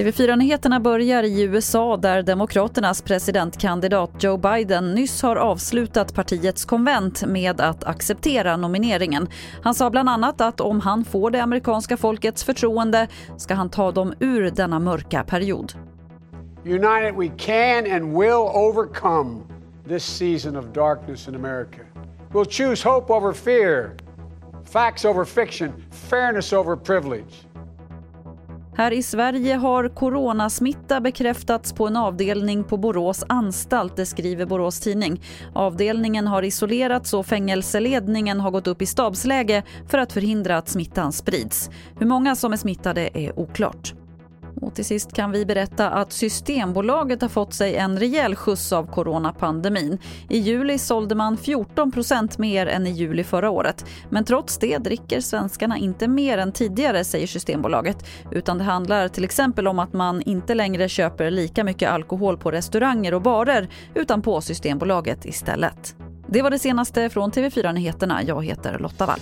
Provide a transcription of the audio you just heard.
TV4-nyheterna börjar i USA där Demokraternas presidentkandidat Joe Biden nyss har avslutat partiets konvent med att acceptera nomineringen. Han sa bland annat att om han får det amerikanska folkets förtroende ska han ta dem ur denna mörka period. United we can and will overcome this season of darkness in America. We'll choose hope over fear, facts over fiction, fairness over privilege. Här i Sverige har coronasmitta bekräftats på en avdelning på Borås anstalt, det skriver Borås Tidning. Avdelningen har isolerats och fängelseledningen har gått upp i stabsläge för att förhindra att smittan sprids. Hur många som är smittade är oklart. Och till sist kan vi berätta att Systembolaget har fått sig en rejäl skjuts av coronapandemin. I juli sålde man 14% mer än i juli förra året. Men trots det dricker svenskarna inte mer än tidigare, säger Systembolaget. Utan det handlar till exempel om att man inte längre köper lika mycket alkohol på restauranger och barer utan på Systembolaget istället. Det var det senaste från TV4 Nyheterna. Jag heter Lotta Wall.